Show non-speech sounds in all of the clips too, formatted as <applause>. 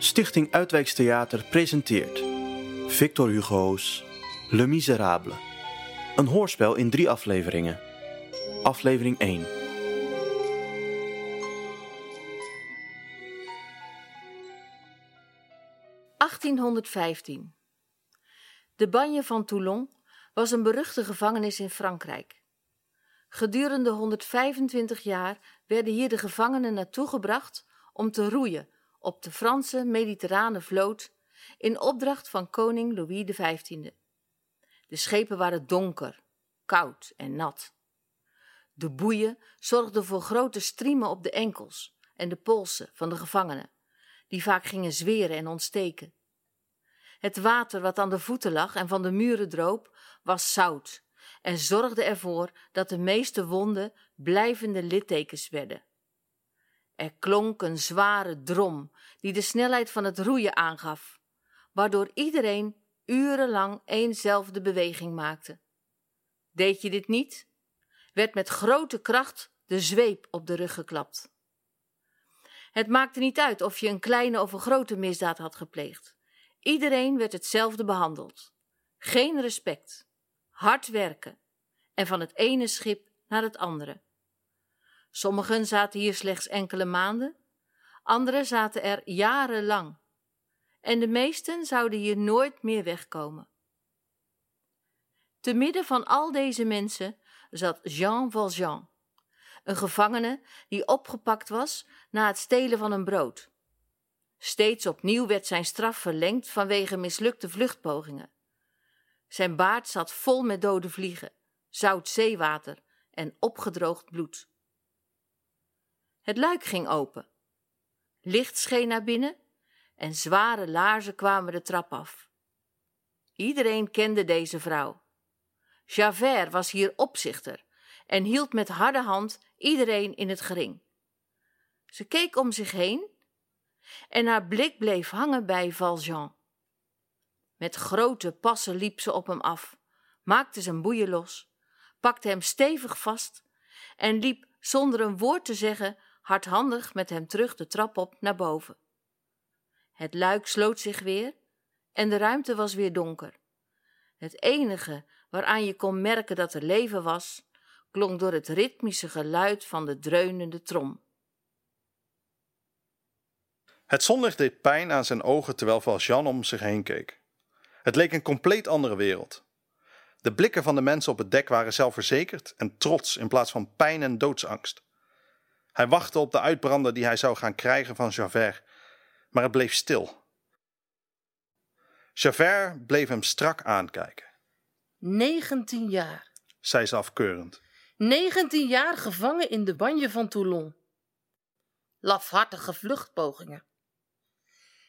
Stichting Uitwijkstheater presenteert Victor Hugo's Le Miserable. Een hoorspel in drie afleveringen. Aflevering 1. (1815). De Bagne van Toulon was een beruchte gevangenis in Frankrijk. Gedurende 125 jaar werden hier de gevangenen naartoe gebracht om te roeien op de Franse mediterrane vloot in opdracht van koning Louis XV. De schepen waren donker, koud en nat. De boeien zorgden voor grote striemen op de enkels en de polsen van de gevangenen, die vaak gingen zweren en ontsteken. Het water wat aan de voeten lag en van de muren droop, was zout en zorgde ervoor dat de meeste wonden blijvende littekens werden. Er klonk een zware drom die de snelheid van het roeien aangaf, waardoor iedereen urenlang eenzelfde beweging maakte. Deed je dit niet, werd met grote kracht de zweep op de rug geklapt. Het maakte niet uit of je een kleine of een grote misdaad had gepleegd. Iedereen werd hetzelfde behandeld. Geen respect, hard werken en van het ene schip naar het andere. Sommigen zaten hier slechts enkele maanden, anderen zaten er jarenlang. En de meesten zouden hier nooit meer wegkomen. Te midden van al deze mensen zat Jean Valjean, een gevangene die opgepakt was na het stelen van een brood. Steeds opnieuw werd zijn straf verlengd vanwege mislukte vluchtpogingen. Zijn baard zat vol met dode vliegen, zout zeewater en opgedroogd bloed. Het luik ging open. Licht scheen naar binnen en zware laarzen kwamen de trap af. Iedereen kende deze vrouw. Javert was hier opzichter en hield met harde hand iedereen in het gering. Ze keek om zich heen en haar blik bleef hangen bij Valjean. Met grote passen liep ze op hem af, maakte zijn boeien los, pakte hem stevig vast en liep zonder een woord te zeggen hardhandig met hem terug de trap op naar boven. Het luik sloot zich weer en de ruimte was weer donker. Het enige waaraan je kon merken dat er leven was, klonk door het ritmische geluid van de dreunende trom. Het zonlicht deed pijn aan zijn ogen terwijl Valjean om zich heen keek. Het leek een compleet andere wereld. De blikken van de mensen op het dek waren zelfverzekerd en trots in plaats van pijn en doodsangst. Hij wachtte op de uitbrander die hij zou gaan krijgen van Javert, maar het bleef stil. Javert bleef hem strak aankijken. 19 jaar, zei ze afkeurend. 19 jaar gevangen in de banje van Toulon. Lafhartige vluchtpogingen.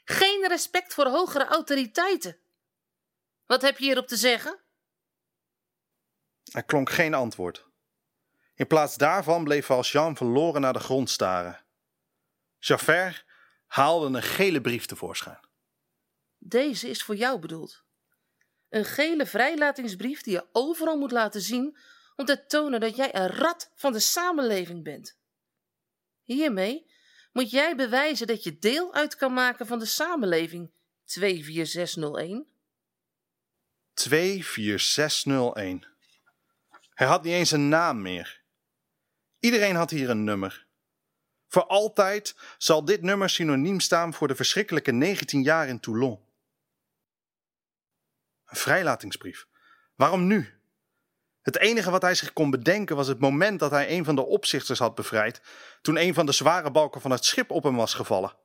Geen respect voor hogere autoriteiten. Wat heb je hierop te zeggen? Er klonk geen antwoord. In plaats daarvan bleef Valjean verloren naar de grond staren. Javert haalde een gele brief tevoorschijn. Deze is voor jou bedoeld. Een gele vrijlatingsbrief die je overal moet laten zien om te tonen dat jij een rat van de samenleving bent. Hiermee moet jij bewijzen dat je deel uit kan maken van de samenleving 24601. 24601. Hij had niet eens een naam meer. Iedereen had hier een nummer. Voor altijd zal dit nummer synoniem staan voor de verschrikkelijke 19 jaar in Toulon. Een vrijlatingsbrief. Waarom nu? Het enige wat hij zich kon bedenken was het moment dat hij een van de opzichters had bevrijd, toen een van de zware balken van het schip op hem was gevallen.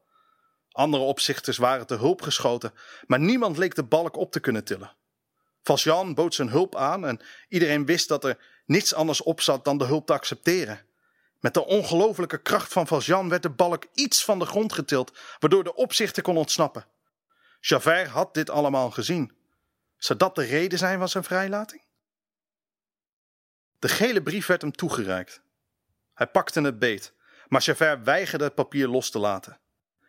Andere opzichters waren te hulp geschoten, maar niemand leek de balk op te kunnen tillen. Valjean bood zijn hulp aan en iedereen wist dat er niets anders op zat dan de hulp te accepteren. Met de ongelofelijke kracht van Valjean werd de balk iets van de grond getild, waardoor de opzichter kon ontsnappen. Javert had dit allemaal gezien. Zou dat de reden zijn van zijn vrijlating? De gele brief werd hem toegereikt. Hij pakte het beet, maar Javert weigerde het papier los te laten.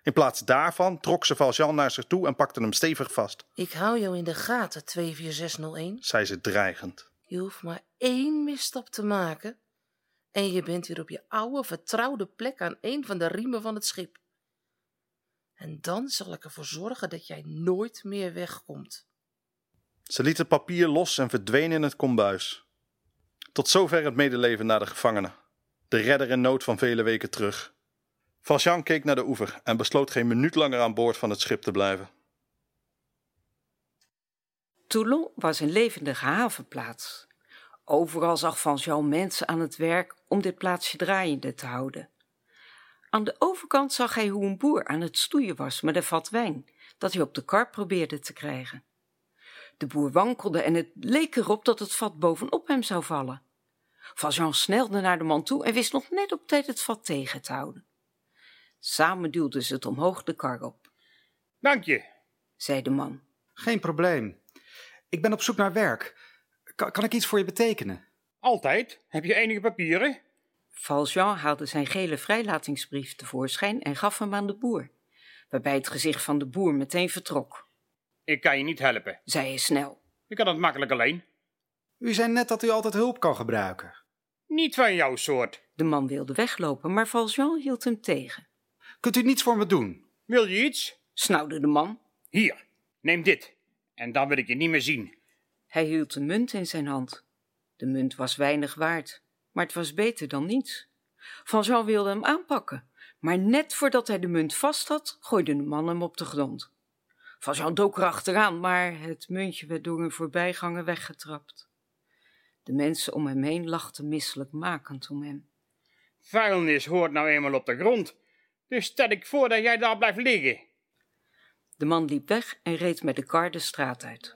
In plaats daarvan trok ze Valjean naar zich toe en pakte hem stevig vast. Ik hou jou in de gaten, 24601, zei ze dreigend. Je hoeft maar één misstap te maken en je bent weer op je oude vertrouwde plek aan een van de riemen van het schip. En dan zal ik ervoor zorgen dat jij nooit meer wegkomt. Ze liet het papier los en verdween in het kombuis. Tot zover het medeleven naar de gevangene. De redder in nood van vele weken terug. Valjean keek naar de oever en besloot geen minuut langer aan boord van het schip te blijven. Toulon was een levendige havenplaats. Overal zag Valjean mensen aan het werk om dit plaatsje draaiende te houden. Aan de overkant zag hij hoe een boer aan het stoeien was met een vat wijn, dat hij op de kar probeerde te krijgen. De boer wankelde en het leek erop dat het vat bovenop hem zou vallen. Valjean snelde naar de man toe en wist nog net op tijd het vat tegen te houden. Samen duwden ze het omhoog de kar op. Dank je. zei de man. Geen probleem. Ik ben op zoek naar werk. Kan, kan ik iets voor je betekenen? Altijd. Heb je enige papieren? Valjean haalde zijn gele vrijlatingsbrief tevoorschijn en gaf hem aan de boer, waarbij het gezicht van de boer meteen vertrok. Ik kan je niet helpen. Zei hij snel. Ik kan het makkelijk alleen. U zei net dat u altijd hulp kan gebruiken. Niet van jouw soort. De man wilde weglopen, maar Valjean hield hem tegen. Kunt u niets voor me doen? Wil je iets? Snauwde de man. Hier, neem dit. En dan wil ik je niet meer zien. Hij hield een munt in zijn hand. De munt was weinig waard, maar het was beter dan niets. Valjean wilde hem aanpakken, maar net voordat hij de munt vast had, gooide de man hem op de grond. Valjean dook erachteraan, maar het muntje werd door een voorbijganger weggetrapt. De mensen om hem heen lachten misselijkmakend om hem. Vuilnis hoort nou eenmaal op de grond. Dus stel ik voor dat jij daar blijft liggen. De man liep weg en reed met de kar de straat uit.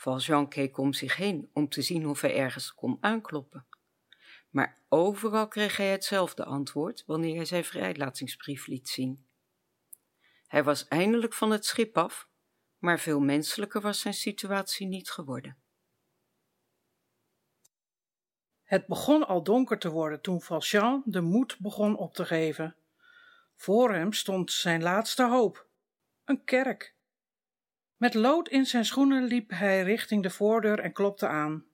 Valjean keek om zich heen om te zien of hij ergens kon aankloppen. Maar overal kreeg hij hetzelfde antwoord wanneer hij zijn vrijlatingsbrief liet zien. Hij was eindelijk van het schip af, maar veel menselijker was zijn situatie niet geworden. Het begon al donker te worden toen Valjean de moed begon op te geven. Voor hem stond zijn laatste hoop: een kerk. Met lood in zijn schoenen liep hij richting de voordeur en klopte aan.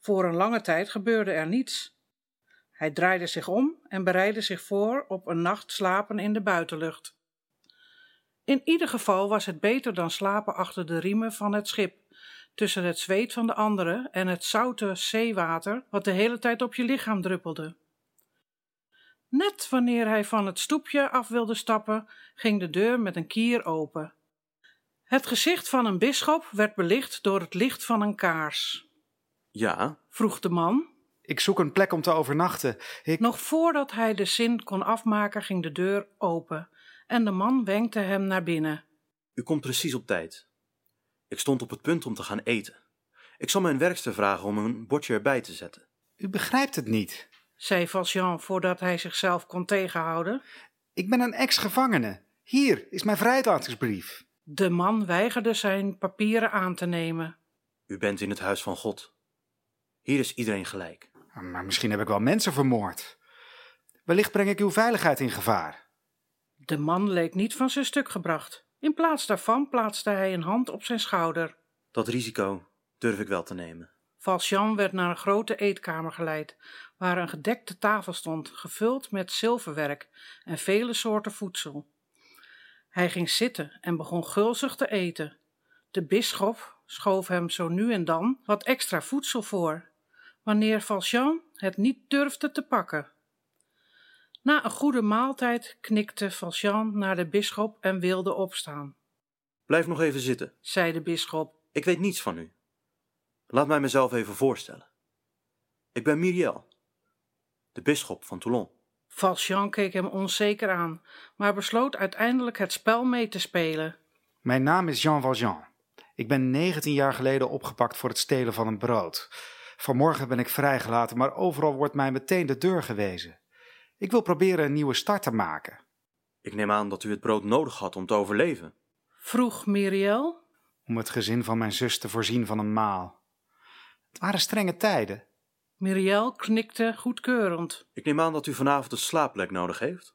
Voor een lange tijd gebeurde er niets. Hij draaide zich om en bereidde zich voor op een nacht slapen in de buitenlucht. In ieder geval was het beter dan slapen achter de riemen van het schip, tussen het zweet van de anderen en het zoute zeewater wat de hele tijd op je lichaam druppelde. Net wanneer hij van het stoepje af wilde stappen, ging de deur met een kier open. Het gezicht van een bisschop werd belicht door het licht van een kaars. Ja, Vroeg de man. Ik zoek een plek om te overnachten. Ik... Nog voordat hij de zin kon afmaken, ging de deur open en de man wenkte hem naar binnen. u komt precies op tijd. Ik stond op het punt om te gaan eten. Ik zal mijn werkster vragen om een bordje erbij te zetten. U begrijpt het niet. zei Valjean voordat hij zichzelf kon tegenhouden. Ik ben een ex-gevangene. Hier is mijn vrijlatingsbrief. De man weigerde zijn papieren aan te nemen. U bent in het huis van God. Hier is iedereen gelijk. Maar misschien heb ik wel mensen vermoord. Wellicht breng ik uw veiligheid in gevaar. De man leek niet van zijn stuk gebracht. In plaats daarvan plaatste hij een hand op zijn schouder. Dat risico durf ik wel te nemen. Valjean werd naar een grote eetkamer geleid, waar een gedekte tafel stond, gevuld met zilverwerk en vele soorten voedsel. Hij ging zitten en begon gulzig te eten. De bisschop schoof hem zo nu en dan wat extra voedsel voor, wanneer Valjean het niet durfde te pakken. Na een goede maaltijd knikte Valjean naar de bisschop en wilde opstaan. Blijf nog even zitten. Zei de bisschop: Ik weet niets van u. Laat mij mezelf even voorstellen. Ik ben Myriel, de bisschop van Toulon. Valjean keek hem onzeker aan, maar besloot uiteindelijk het spel mee te spelen. Mijn naam is Jean Valjean. Ik ben 19 jaar geleden opgepakt voor het stelen van een brood. Vanmorgen ben ik vrijgelaten, maar overal wordt mij meteen de deur gewezen. Ik wil proberen een nieuwe start te maken. Ik neem aan dat u het brood nodig had om te overleven. Vroeg Myriel. Om het gezin van mijn zus te voorzien van een maal. Het waren strenge tijden. Myriel knikte goedkeurend. Ik neem aan dat u vanavond een slaapplek nodig heeft.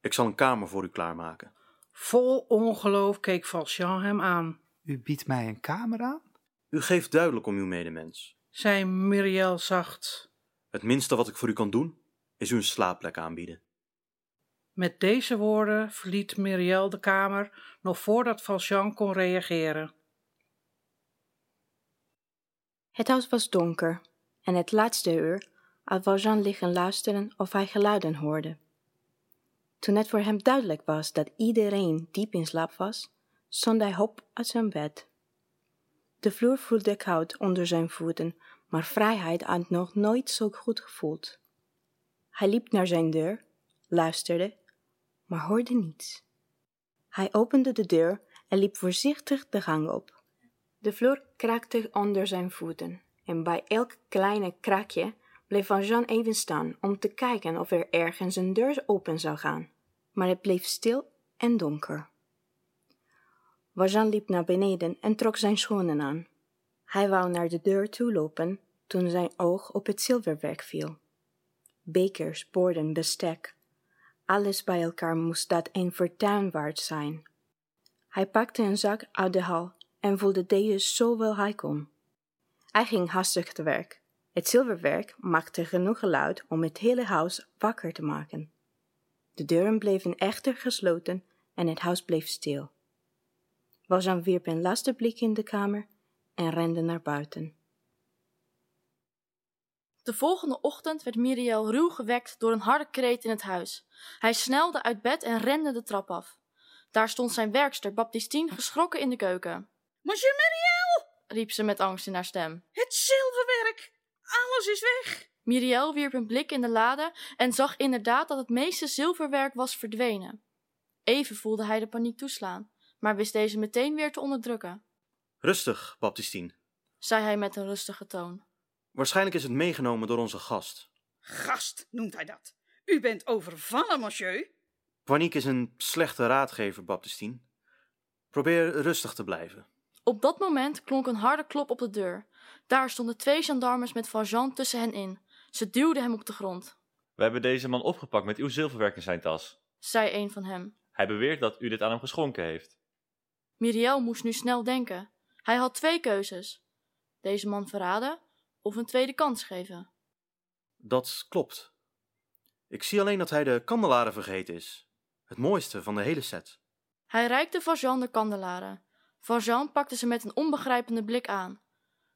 Ik zal een kamer voor u klaarmaken. Vol ongeloof keek Valjean hem aan. U biedt mij een kamer aan? U geeft duidelijk om uw medemens. Zei Myriel zacht. Het minste wat ik voor u kan doen, is u een slaapplek aanbieden. Met deze woorden verliet Muriel de kamer nog voordat Valjean kon reageren. Het huis was donker en het laatste uur had Valjean liggen luisteren of hij geluiden hoorde. Toen het voor hem duidelijk was dat iedereen diep in slaap was, stond hij op uit zijn bed. De vloer voelde koud onder zijn voeten, maar vrijheid had nog nooit zo goed gevoeld. Hij liep naar zijn deur, luisterde, maar hoorde niets. Hij opende de deur en liep voorzichtig de gang op. De vloer kraakte onder zijn voeten en bij elk kleine kraakje bleef Valjean even staan om te kijken of er ergens een deur open zou gaan. Maar het bleef stil en donker. Valjean liep naar beneden en trok zijn schoenen aan. Hij wou naar de deur toe lopen toen zijn oog op het zilverwerk viel. Bekers, borden, bestek. Alles bij elkaar moest dat een fortuin waard zijn. Hij pakte een zak uit de hal en voelde deze zoveel hij kon. Hij ging hastig te werk. Het zilverwerk maakte genoeg geluid om het hele huis wakker te maken. De deuren bleven echter gesloten en het huis bleef stil. Valjean wierp een laatste blik in de kamer en rende naar buiten. De volgende ochtend werd Miriel ruw gewekt door een harde kreet in het huis. Hij snelde uit bed en rende de trap af. Daar stond zijn werkster Baptistine geschrokken in de keuken. Monsieur Miriel! Riep ze met angst in haar stem. Het zilverwerk! Alles is weg! Miriel wierp een blik in de lade en zag inderdaad dat het meeste zilverwerk was verdwenen. Even voelde hij de paniek toeslaan, maar wist deze meteen weer te onderdrukken. Rustig, Baptistine, zei hij met een rustige toon. Waarschijnlijk is het meegenomen door onze gast. Gast noemt hij dat. U bent overvallen, monsieur. Paniek is een slechte raadgever, Baptistine. Probeer rustig te blijven. Op dat moment klonk een harde klop op de deur. Daar stonden twee gendarmes met Valjean tussen hen in. Ze duwden hem op de grond. We hebben deze man opgepakt met uw zilverwerk in zijn tas, zei een van hem. Hij beweert dat u dit aan hem geschonken heeft. Miriel moest nu snel denken. Hij had twee keuzes: deze man verraden of een tweede kans geven. Dat klopt. Ik zie alleen dat hij de kandelaren vergeten is. Het mooiste van de hele set. Hij reikte Valjean de kandelaren. Valjean pakte ze met een onbegrijpende blik aan.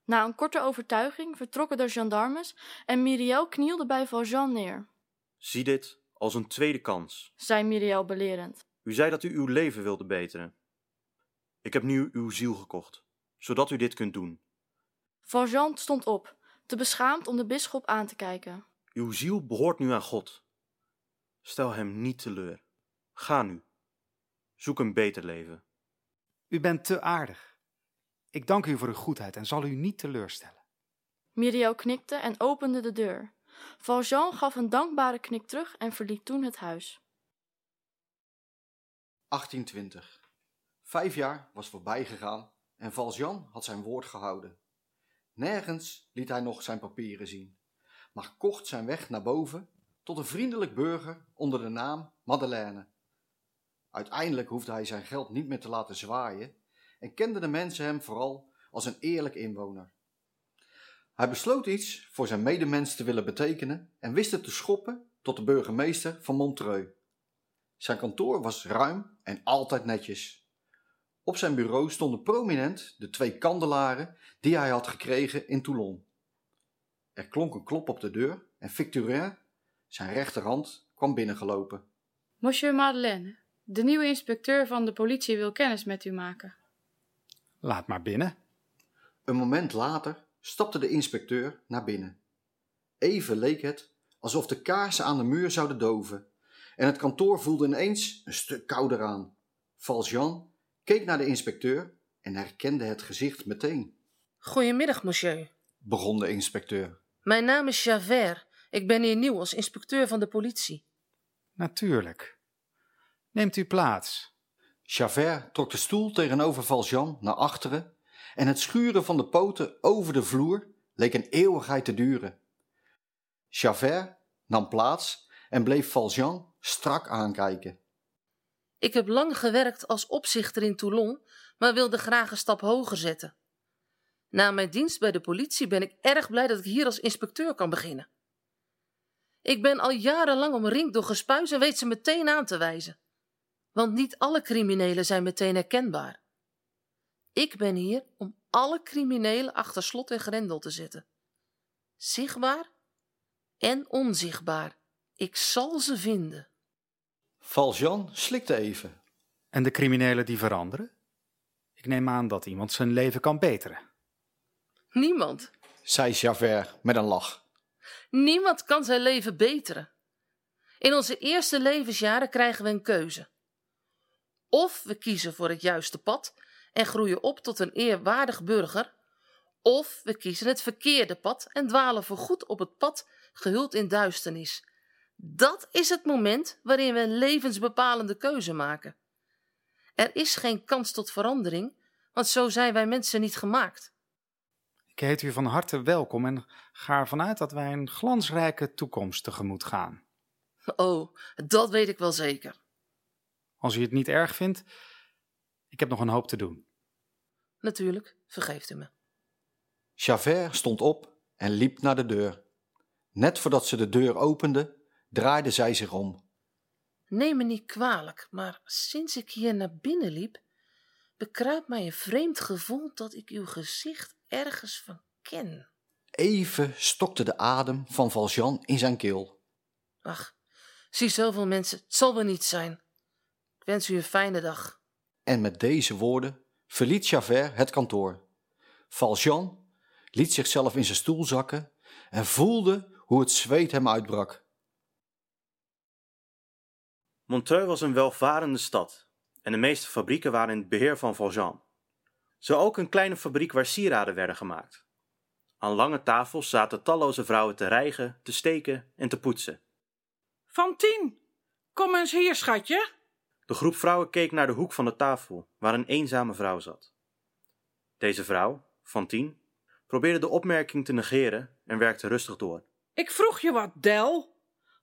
Na een korte overtuiging vertrokken de gendarmes en Miriel knielde bij Valjean neer. Zie dit als een tweede kans, zei Miriel belerend. U zei dat u uw leven wilde beteren. Ik heb nu uw ziel gekocht, zodat u dit kunt doen. Valjean stond op, te beschaamd om de bisschop aan te kijken. Uw ziel behoort nu aan God. Stel hem niet teleur. Ga nu. Zoek een beter leven. U bent te aardig. Ik dank u voor uw goedheid en zal u niet teleurstellen. Miriel knikte en opende de deur. Valjean gaf een dankbare knik terug en verliet toen het huis. 1820. Vijf jaar was voorbij gegaan en Valjean had zijn woord gehouden. Nergens liet hij nog zijn papieren zien, maar kocht zijn weg naar boven tot een vriendelijk burger onder de naam Madeleine. Uiteindelijk hoefde hij zijn geld niet meer te laten zwaaien en kenden de mensen hem vooral als een eerlijk inwoner. Hij besloot iets voor zijn medemens te willen betekenen en wist het te schoppen tot de burgemeester van Montreux. Zijn kantoor was ruim en altijd netjes. Op zijn bureau stonden prominent de twee kandelaren die hij had gekregen in Toulon. Er klonk een klop op de deur en Victorin, zijn rechterhand, kwam binnengelopen. Monsieur Madeleine, de nieuwe inspecteur van de politie wil kennis met u maken. Laat maar binnen. Een moment later stapte de inspecteur naar binnen. Even leek het alsof de kaarsen aan de muur zouden doven en het kantoor voelde ineens een stuk kouder aan. Valjean keek naar de inspecteur en herkende het gezicht meteen. Goedemiddag, monsieur, begon de inspecteur. Mijn naam is Javert. Ik ben hier nieuw als inspecteur van de politie. Natuurlijk. Neemt u plaats. Javert trok de stoel tegenover Valjean naar achteren en het schuren van de poten over de vloer leek een eeuwigheid te duren. Javert nam plaats en bleef Valjean strak aankijken. Ik heb lang gewerkt als opzichter in Toulon, maar wilde graag een stap hoger zetten. Na mijn dienst bij de politie ben ik erg blij dat ik hier als inspecteur kan beginnen. Ik ben al jarenlang omringd door gespuis en weet ze meteen aan te wijzen. Want niet alle criminelen zijn meteen herkenbaar. Ik ben hier om alle criminelen achter slot en grendel te zetten. Zichtbaar en onzichtbaar. Ik zal ze vinden. Valjean slikte even. En de criminelen die veranderen? Ik neem aan dat iemand zijn leven kan beteren. Niemand, zei Javert met een lach. niemand kan zijn leven beteren. In onze eerste levensjaren krijgen we een keuze. Of we kiezen voor het juiste pad en groeien op tot een eerwaardig burger, of we kiezen het verkeerde pad en dwalen voorgoed op het pad gehuld in duisternis. Dat is het moment waarin we een levensbepalende keuze maken. Er is geen kans tot verandering, want zo zijn wij mensen niet gemaakt. Ik heet u van harte welkom en ga ervan uit dat wij een glansrijke toekomst tegemoet gaan. Oh, dat weet ik wel zeker. Als u het niet erg vindt, ik heb nog een hoop te doen. Natuurlijk, vergeeft u me. Javert stond op en liep naar de deur. Net voordat ze de deur opende, draaide zij zich om. Neem me niet kwalijk, maar sinds ik hier naar binnen liep, bekruipt mij een vreemd gevoel dat ik uw gezicht ergens van ken. Even stokte de adem van Valjean in zijn keel. Ach, zie zoveel mensen, het zal wel niet zijn. Ik wens u een fijne dag. En met deze woorden verliet Javert het kantoor. Valjean liet zichzelf in zijn stoel zakken en voelde hoe het zweet hem uitbrak. Montreux was een welvarende stad en de meeste fabrieken waren in het beheer van Valjean. Zo ook een kleine fabriek waar sieraden werden gemaakt. Aan lange tafels zaten talloze vrouwen te rijgen, te steken en te poetsen. Fantien, kom eens hier, schatje. De groep vrouwen keek naar de hoek van de tafel, waar een eenzame vrouw zat. Deze vrouw, Fantine, probeerde de opmerking te negeren en werkte rustig door. Ik vroeg je wat, Del.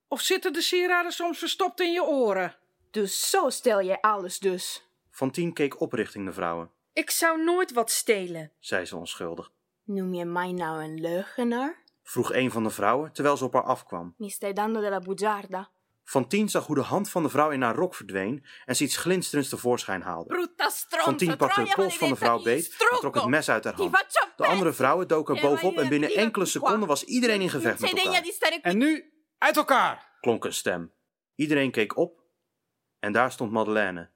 Of zitten de sieraden soms verstopt in je oren? Dus zo stel jij alles dus. Fantine keek op richting de vrouwen, Ik zou nooit wat stelen. zei ze onschuldig. Noem je mij nou een leugenaar? Vroeg een van de vrouwen terwijl ze op haar afkwam. Mi stai dando della bugiarda? Fantine zag hoe de hand van de vrouw in haar rok verdween en ze iets glinsterends tevoorschijn haalde. Fantine pakte de pols van de vrouw beet en trok het mes uit haar hand. De andere vrouwen doken er bovenop en binnen enkele seconden was iedereen in gevecht met elkaar. En nu uit elkaar! klonk een stem. Iedereen keek op en daar stond Madeleine,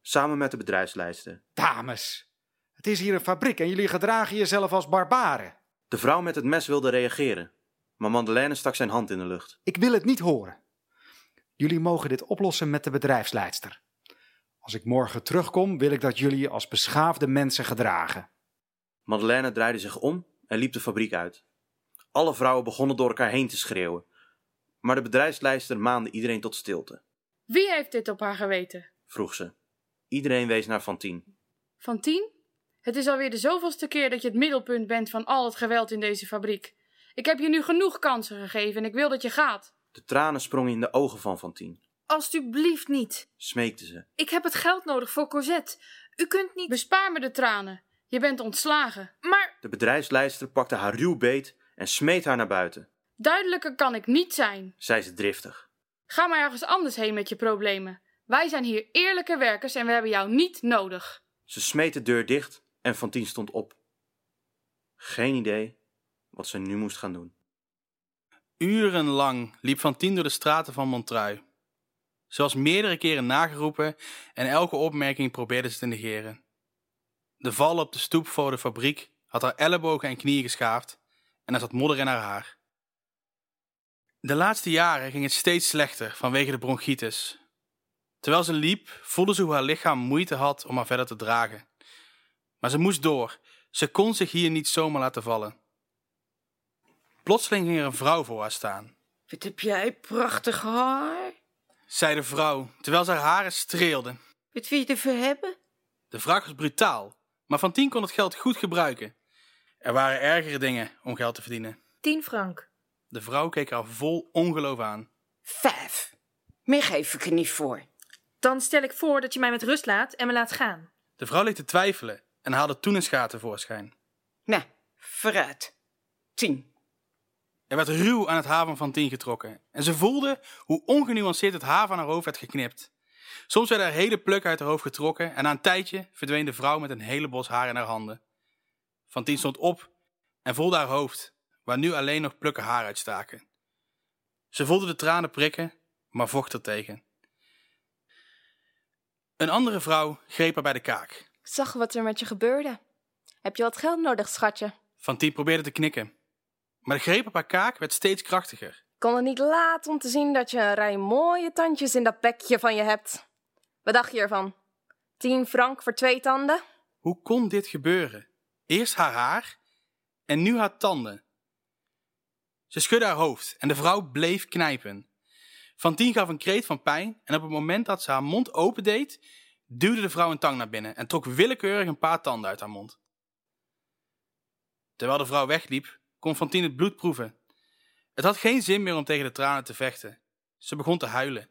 samen met de bedrijfsleidster. Dames, het is hier een fabriek en jullie gedragen jezelf als barbaren. De vrouw met het mes wilde reageren, maar Madeleine stak zijn hand in de lucht. Ik wil het niet horen. Jullie mogen dit oplossen met de bedrijfsleidster. Als ik morgen terugkom, wil ik dat jullie je als beschaafde mensen gedragen. Madeleine draaide zich om en liep de fabriek uit. Alle vrouwen begonnen door elkaar heen te schreeuwen, maar de bedrijfsleider maande iedereen tot stilte. Wie heeft dit op haar geweten? Vroeg ze. Iedereen wees naar Fantine. Fantien? Het is alweer de zoveelste keer dat je het middelpunt bent van al het geweld in deze fabriek. Ik heb je nu genoeg kansen gegeven en ik wil dat je gaat. De tranen sprongen in de ogen van Fantine. Alsjeblieft niet. Smeekte ze. Ik heb het geld nodig voor Cosette. U kunt niet. Bespaar me de tranen. Je bent ontslagen. Maar De bedrijfsleider pakte haar ruw beet en smeet haar naar buiten, duidelijker kan ik niet zijn. zei ze driftig. Ga maar ergens anders heen met je problemen. Wij zijn hier eerlijke werkers en we hebben jou niet nodig. Ze smeet de deur dicht en Fantine stond op. Geen idee wat ze nu moest gaan doen. Urenlang liep Fantine door de straten van Montreuil. Ze was meerdere keren nageroepen en elke opmerking probeerde ze te negeren. De val op de stoep voor de fabriek had haar ellebogen en knieën geschaafd en er zat modder in haar haar. De laatste jaren ging het steeds slechter vanwege de bronchitis. Terwijl ze liep, voelde ze hoe haar lichaam moeite had om haar verder te dragen. Maar ze moest door. Ze kon zich hier niet zomaar laten vallen. Plotseling ging er een vrouw voor haar staan. Wat heb jij prachtig haar? zei de vrouw, terwijl ze haar haren streelde. Wat wil je ervoor hebben? De vraag was brutaal, maar Fantine kon het geld goed gebruiken. Er waren ergere dingen om geld te verdienen. Tien frank. De vrouw keek haar vol ongeloof aan. Vijf. Meer geef ik er niet voor. Dan stel ik voor dat je mij met rust laat en me laat gaan. De vrouw leek te twijfelen en haalde toen een schaar tevoorschijn. Nou, vooruit. Tien. Er werd ruw aan het haar van Fantine getrokken en ze voelde hoe ongenuanceerd het haar van haar hoofd werd geknipt. Soms werden er hele plukken uit haar hoofd getrokken en na een tijdje verdween de vrouw met een hele bos haar in haar handen. Fantine stond op en voelde haar hoofd, waar nu alleen nog plukken haar uitstaken. Ze voelde de tranen prikken, maar vocht er tegen. Een andere vrouw greep haar bij de kaak. Ik zag wat er met je gebeurde. Heb je wat geld nodig, schatje? Fantine probeerde te knikken, maar de greep op haar kaak werd steeds krachtiger. Ik kon het niet laten om te zien dat je een rij mooie tandjes in dat bekje van je hebt. Wat dacht je ervan? Tien frank voor twee tanden? Hoe kon dit gebeuren? Eerst haar haar en nu haar tanden. Ze schudde haar hoofd en de vrouw bleef knijpen. Fantine gaf een kreet van pijn en op het moment dat ze haar mond opendeed, duwde de vrouw een tang naar binnen en trok willekeurig een paar tanden uit haar mond. Terwijl de vrouw wegliep, kon Fantine het bloed proeven. Het had geen zin meer om tegen de tranen te vechten. Ze begon te huilen.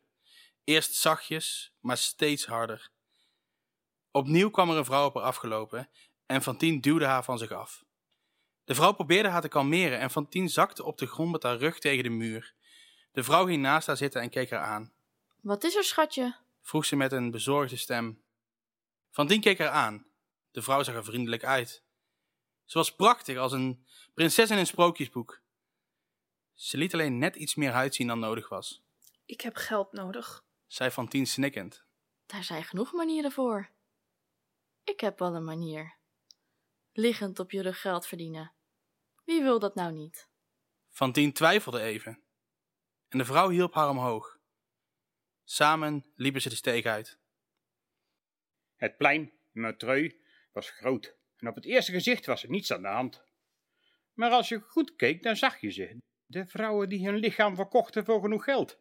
Eerst zachtjes, maar steeds harder. Opnieuw kwam er een vrouw op haar afgelopen en Fantine duwde haar van zich af. De vrouw probeerde haar te kalmeren en Fantine zakte op de grond met haar rug tegen de muur. De vrouw ging naast haar zitten en keek haar aan. Wat is er, schatje? Vroeg ze met een bezorgde stem. Fantine keek haar aan. De vrouw zag er vriendelijk uit. Ze was prachtig als een prinses in een sprookjesboek. Ze liet alleen net iets meer huid zien dan nodig was, Ik heb geld nodig. zei Fantine snikkend. Daar zijn genoeg manieren voor. Ik heb wel een manier. Liggend op je rug geld verdienen. Wie wil dat nou niet? Fantine twijfelde even. En de vrouw hielp haar omhoog. Samen liepen ze de steeg uit. Het plein, Montreuil, was groot en op het eerste gezicht was er niets aan de hand. Maar als je goed keek, dan zag je ze, de vrouwen die hun lichaam verkochten voor genoeg geld.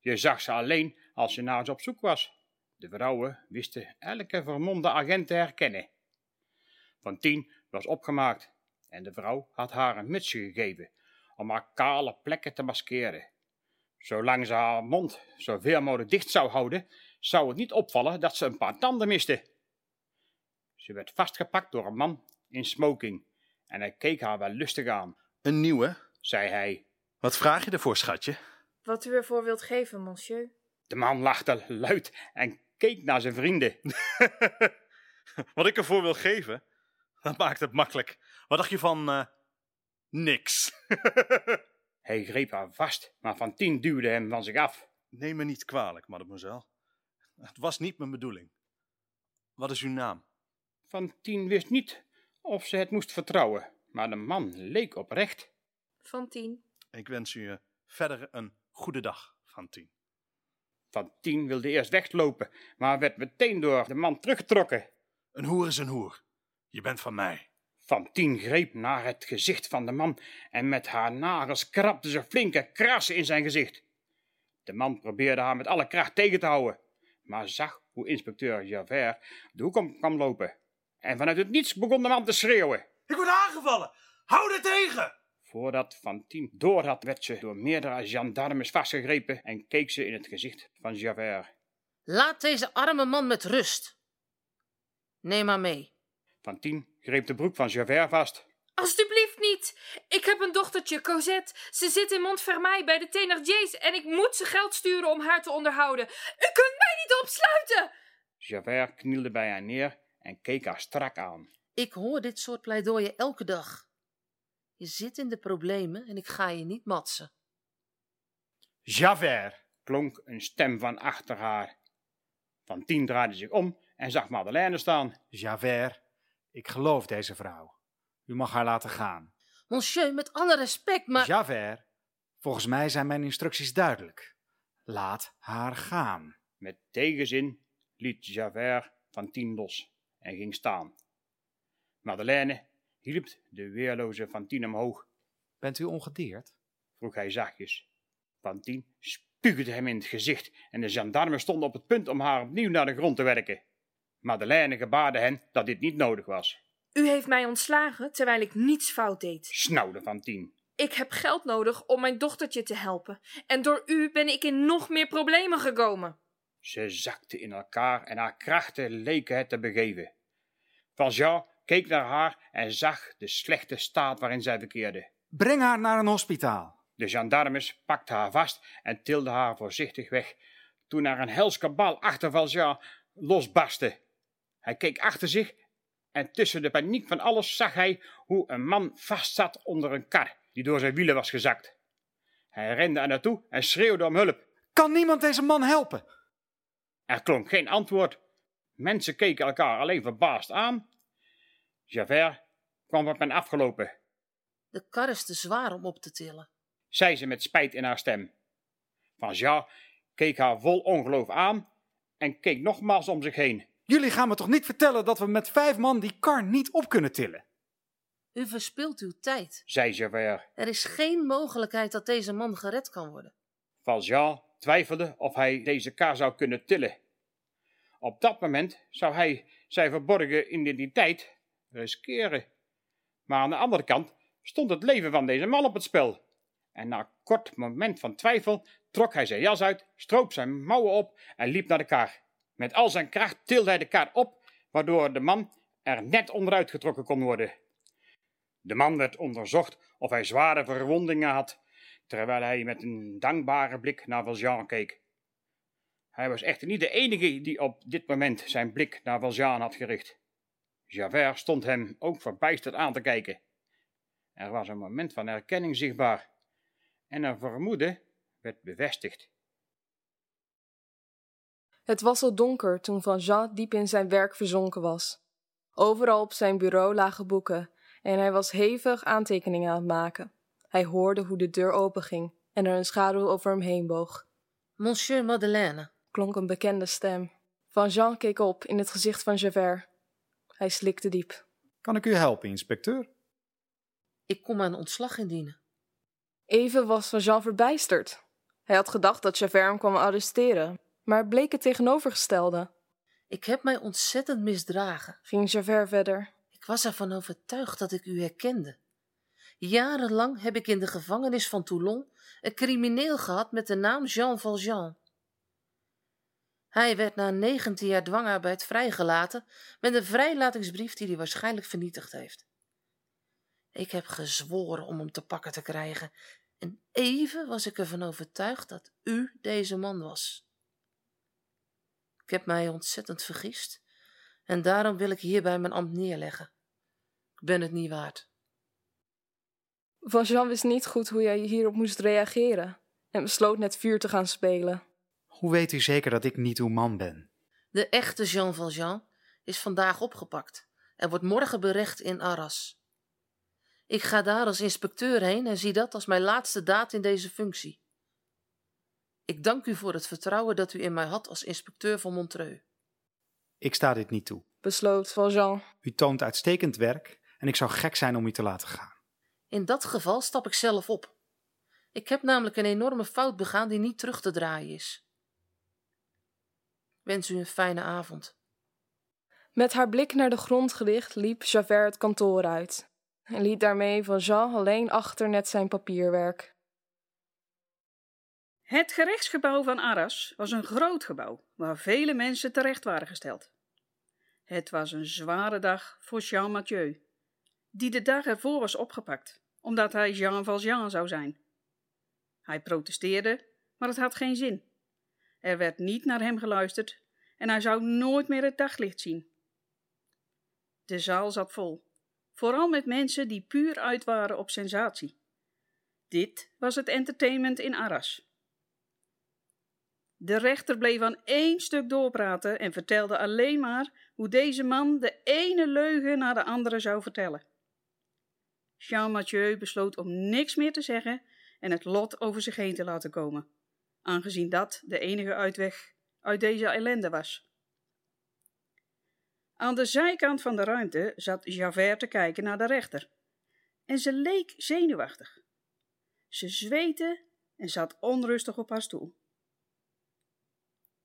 Je zag ze alleen als je naar ze op zoek was. De vrouwen wisten elke vermomde agent te herkennen. Fantine was opgemaakt en de vrouw had haar een mutsje gegeven om haar kale plekken te maskeren. Zolang ze haar mond zoveel mogelijk dicht zou houden, zou het niet opvallen dat ze een paar tanden miste. Ze werd vastgepakt door een man in smoking en hij keek haar wel lustig aan. Een nieuwe? zei hij. Wat vraag je ervoor, schatje? Wat u ervoor wilt geven, monsieur. De man lachte luid en keek naar zijn vrienden. <laughs> Wat ik ervoor wil geven? Dat maakt het makkelijk. Wat dacht je van... eh, niks. <laughs> Hij greep haar vast, maar Fantine duwde hem van zich af. Neem me niet kwalijk, mademoiselle. Het was niet mijn bedoeling. Wat is uw naam? Fantine wist niet of ze het moest vertrouwen, maar de man leek oprecht. Fantine. Ik wens u eh, verder een goede dag, Fantine. Fantine wilde eerst weglopen, maar werd meteen door de man teruggetrokken. Een hoer is een hoer. Je bent van mij. Fantine greep naar het gezicht van de man en met haar nagels krabde ze flinke krassen in zijn gezicht. De man probeerde haar met alle kracht tegen te houden, maar zag hoe inspecteur Javert de hoek om kwam lopen. En vanuit het niets begon de man te schreeuwen. Ik word aangevallen! Hou er tegen! Voordat Fantine door had, werd ze door meerdere gendarmes vastgegrepen en keek ze in het gezicht van Javert. Laat deze arme man met rust. Neem maar mee. Fantine greep de broek van Javert vast. Alsjeblieft niet. Ik heb een dochtertje, Cosette. Ze zit in Montfermeil bij de Thénardiers en ik moet ze geld sturen om haar te onderhouden. U kunt mij niet opsluiten! Javert knielde bij haar neer en keek haar strak aan. Ik hoor dit soort pleidooien elke dag. Je zit in de problemen en ik ga je niet matsen. Javert! klonk een stem van achter haar. Fantine draaide zich om en zag Madeleine staan. Javert, ik geloof deze vrouw. U mag haar laten gaan. Monsieur, met alle respect, maar... Javert, volgens mij zijn mijn instructies duidelijk. Laat haar gaan. Met tegenzin liet Javert Fantine los en ging staan. Madeleine hielp de weerloze Fantine omhoog. Bent u ongedeerd? vroeg hij zachtjes. Fantine spuugde hem in het gezicht en de gendarmen stonden op het punt om haar opnieuw naar de grond te werken. Madeleine gebaarde hen dat dit niet nodig was. U heeft mij ontslagen terwijl ik niets fout deed. Snauwde Fantine. Ik heb geld nodig om mijn dochtertje te helpen. En door u ben ik in nog meer problemen gekomen. Ze zakte in elkaar en haar krachten leken het te begeven. Valjean keek naar haar en zag de slechte staat waarin zij verkeerde. Breng haar naar een hospitaal. De gendarmes pakten haar vast en tilden haar voorzichtig weg, toen er een hels kabaal achter Valjean losbarstte. Hij keek achter zich en tussen de paniek van alles zag hij hoe een man vastzat onder een kar die door zijn wielen was gezakt. Hij rende er naartoe en schreeuwde om hulp. Kan niemand deze man helpen? Er klonk geen antwoord. Mensen keken elkaar alleen verbaasd aan. Javert kwam op hen afgelopen, De kar is te zwaar om op te tillen. zei ze met spijt in haar stem. Valjean keek haar vol ongeloof aan en keek nogmaals om zich heen. Jullie gaan me toch niet vertellen dat we met vijf man die kar niet op kunnen tillen? U verspilt uw tijd. zei Javert. Er is geen mogelijkheid dat deze man gered kan worden. Valjean twijfelde of hij deze kar zou kunnen tillen. Op dat moment zou hij zijn verborgen identiteit riskeren. Maar aan de andere kant stond het leven van deze man op het spel. En na een kort moment van twijfel trok hij zijn jas uit, stroop zijn mouwen op en liep naar de kar. Met al zijn kracht tilde hij de kar op, waardoor de man er net onderuit getrokken kon worden. De man werd onderzocht of hij zware verwondingen had, terwijl hij met een dankbare blik naar Valjean keek. Hij was echter niet de enige die op dit moment zijn blik naar Valjean had gericht. Javert stond hem ook verbijsterd aan te kijken. Er was een moment van herkenning zichtbaar en een vermoeden werd bevestigd. Het was al donker toen Valjean diep in zijn werk verzonken was. Overal op zijn bureau lagen boeken en hij was hevig aantekeningen aan het maken. Hij hoorde hoe de deur openging en er een schaduw over hem heen boog. Monsieur Madeleine, klonk een bekende stem. Valjean keek op in het gezicht van Javert. Hij slikte diep. Kan ik u helpen, inspecteur? ik kom mijn ontslag indienen. Even was Valjean verbijsterd. Hij had gedacht dat Javert hem kwam arresteren, maar het bleek het tegenovergestelde. Ik heb mij ontzettend misdragen, ging Javert verder. Ik was ervan overtuigd dat ik u herkende. Jarenlang heb ik in de gevangenis van Toulon een crimineel gehad met de naam Jean Valjean. Hij werd na 19 jaar dwangarbeid vrijgelaten met een vrijlatingsbrief die hij waarschijnlijk vernietigd heeft. Ik heb gezworen om hem te pakken te krijgen en even was ik ervan overtuigd dat u deze man was. Ik heb mij ontzettend vergist en daarom wil ik hierbij mijn ambt neerleggen. Ik ben het niet waard. Valjean wist niet goed hoe hij hierop moest reageren en besloot net vuur te gaan spelen. Hoe weet u zeker dat ik niet uw man ben? De echte Jean Valjean is vandaag opgepakt en wordt morgen berecht in Arras. Ik ga daar als inspecteur heen en zie dat als mijn laatste daad in deze functie. Ik dank u voor het vertrouwen dat u in mij had als inspecteur van Montreux. Ik sta dit niet toe, besloot Valjean. U toont uitstekend werk en ik zou gek zijn om u te laten gaan. In dat geval stap ik zelf op. Ik heb namelijk een enorme fout begaan die niet terug te draaien is. Wens u een fijne avond. Met haar blik naar de grond gericht liep Javert het kantoor uit en liet daarmee Valjean alleen achter net zijn papierwerk. Het gerechtsgebouw van Arras was een groot gebouw waar vele mensen terecht waren gesteld. Het was een zware dag voor Jean Mathieu, die de dag ervoor was opgepakt, omdat hij Jean Valjean zou zijn. Hij protesteerde, maar het had geen zin. Er werd niet naar hem geluisterd en hij zou nooit meer het daglicht zien. De zaal zat vol, vooral met mensen die puur uit waren op sensatie. Dit was het entertainment in Arras. De rechter bleef aan één stuk doorpraten en vertelde alleen maar hoe deze man de ene leugen na de andere zou vertellen. Jean Mathieu besloot om niks meer te zeggen en het lot over zich heen te laten komen, aangezien dat de enige uitweg uit deze ellende was. Aan de zijkant van de ruimte zat Javert te kijken naar de rechter, en ze leek zenuwachtig. Ze zweette en zat onrustig op haar stoel.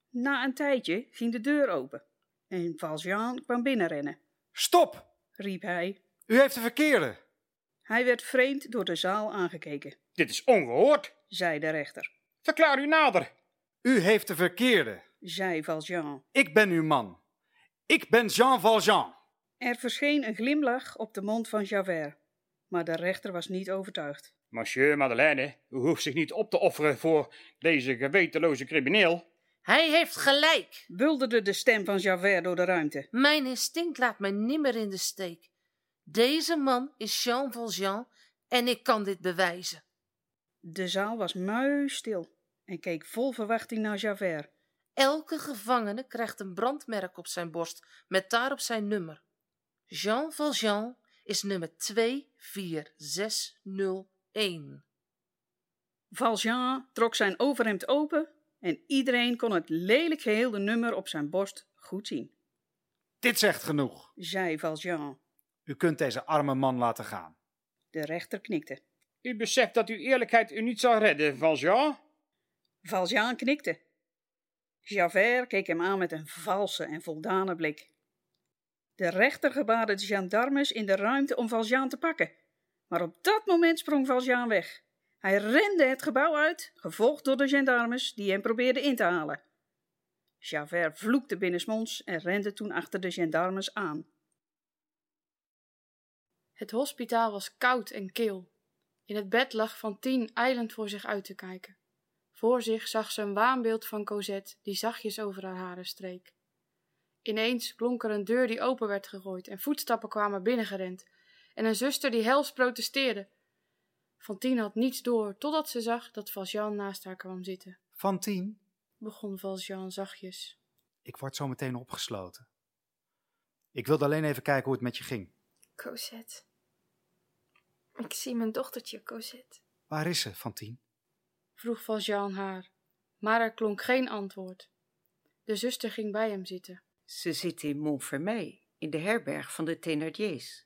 Na een tijdje ging de deur open en Valjean kwam binnenrennen. Stop! riep hij. U heeft de verkeerde. Hij werd vreemd door de zaal aangekeken. Dit is ongehoord, zei de rechter. Verklaar u nader. U heeft de verkeerde, zei Valjean. Ik ben uw man. Ik ben Jean Valjean. Er verscheen een glimlach op de mond van Javert. Maar de rechter was niet overtuigd. Monsieur Madeleine, u hoeft zich niet op te offeren voor deze gewetenloze crimineel. Hij heeft gelijk, bulderde de stem van Javert door de ruimte. Mijn instinct laat mij nimmer in de steek. Deze man is Jean Valjean en ik kan dit bewijzen. De zaal was muisstil en keek vol verwachting naar Javert. Elke gevangene krijgt een brandmerk op zijn borst met daarop zijn nummer. Jean Valjean is nummer 24601. Valjean trok zijn overhemd open en iedereen kon het lelijk geheelde nummer op zijn borst goed zien. Dit zegt genoeg, zei Valjean. U kunt deze arme man laten gaan. De rechter knikte. U beseft dat uw eerlijkheid u niet zal redden, Valjean? Valjean knikte. Javert keek hem aan met een valse en voldane blik. De rechter gebaarde de gendarmes in de ruimte om Valjean te pakken. Maar op dat moment sprong Valjean weg. Hij rende het gebouw uit, gevolgd door de gendarmes die hem probeerden in te halen. Javert vloekte binnensmonds en rende toen achter de gendarmes aan. Het hospitaal was koud en kil. In het bed lag Fantine ijlend voor zich uit te kijken. Voor zich zag ze een waanbeeld van Cosette die zachtjes over haar haren streek. Ineens klonk er een deur die open werd gegooid en voetstappen kwamen binnengerend en een zuster die hels protesteerde. Fantine had niets door totdat ze zag dat Valjean naast haar kwam zitten. Fantine, Begon Valjean zachtjes. ik word zo meteen opgesloten. Ik wilde alleen even kijken hoe het met je ging. Cosette. Ik zie mijn dochtertje, Cosette. Waar is ze, Fantine? Vroeg Valjean haar, maar er klonk geen antwoord. De zuster ging bij hem zitten. Ze zit in Montfermeil, in de herberg van de Thénardiers.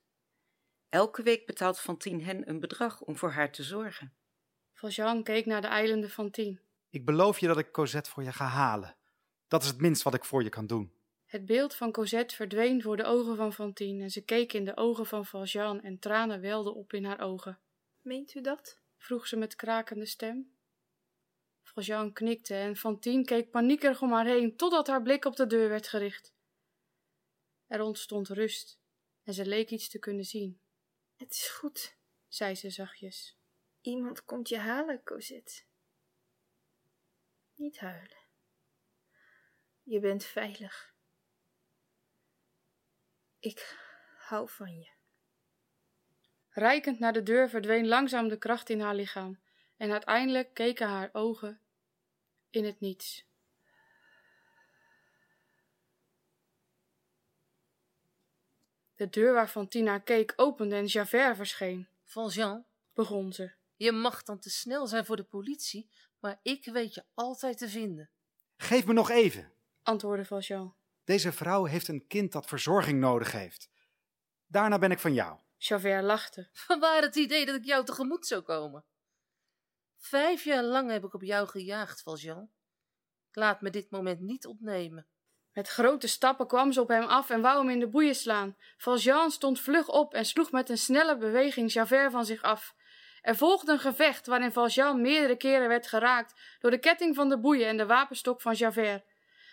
Elke week betaalt Fantine hen een bedrag om voor haar te zorgen. Valjean keek naar de eilende Fantine. Ik beloof je dat ik Cosette voor je ga halen. Dat is het minst wat ik voor je kan doen. Het beeld van Cosette verdween voor de ogen van Fantine en ze keek in de ogen van Valjean en tranen welden op in haar ogen. Meent u dat? vroeg ze met krakende stem. Valjean knikte en Fantine keek paniekerig om haar heen totdat haar blik op de deur werd gericht. Er ontstond rust en ze leek iets te kunnen zien. Het is goed, zei ze zachtjes. Iemand komt je halen, Cosette. Niet huilen. Je bent veilig. Ik hou van je. Rijkend naar de deur verdween langzaam de kracht in haar lichaam en uiteindelijk keken haar ogen in het niets. De deur waarvan Tina keek opende en Javert verscheen. Valjean, begon ze. Je mag dan te snel zijn voor de politie, maar ik weet je altijd te vinden. Geef me nog even, antwoordde Valjean. Deze vrouw heeft een kind dat verzorging nodig heeft. Daarna ben ik van jou. Javert lachte. <laughs> Vanwaar het idee dat ik jou tegemoet zou komen. Vijf jaar lang heb ik op jou gejaagd, Valjean. Ik laat me dit moment niet ontnemen. Met grote stappen kwam ze op hem af en wou hem in de boeien slaan. Valjean stond vlug op en sloeg met een snelle beweging Javert van zich af. Er volgde een gevecht waarin Valjean meerdere keren werd geraakt door de ketting van de boeien en de wapenstok van Javert.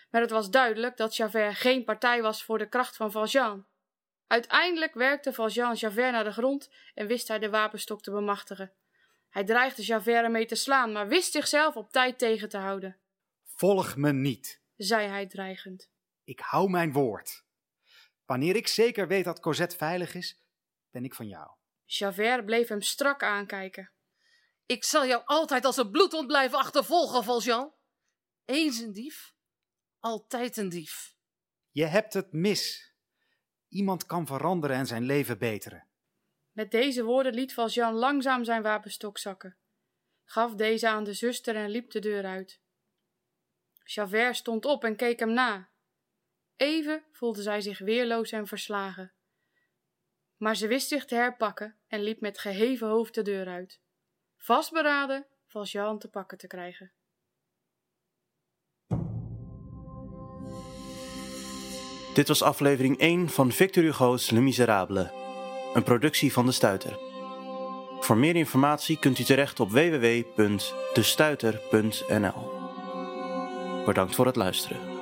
Maar het was duidelijk dat Javert geen partij was voor de kracht van Valjean. Uiteindelijk werkte Valjean Javert naar de grond en wist hij de wapenstok te bemachtigen. Hij dreigde Javert ermee te slaan, maar wist zichzelf op tijd tegen te houden. Volg me niet, zei hij dreigend. Ik hou mijn woord. Wanneer ik zeker weet dat Cosette veilig is, ben ik van jou. Javert bleef hem strak aankijken. Ik zal jou altijd als een bloedhond blijven achtervolgen, Valjean. Eens een dief, altijd een dief. Je hebt het mis. Iemand kan veranderen en zijn leven beteren. Met deze woorden liet Valjean langzaam zijn wapenstok zakken, gaf deze aan de zuster en liep de deur uit. Javert stond op en keek hem na. Even voelde zij zich weerloos en verslagen. Maar ze wist zich te herpakken en liep met geheven hoofd de deur uit, vastberaden Valjean te pakken te krijgen. Dit was aflevering 1 van Victor Hugo's Le Miserable, een productie van De Stuiter. Voor meer informatie kunt u terecht op www.destuiter.nl. Bedankt voor het luisteren.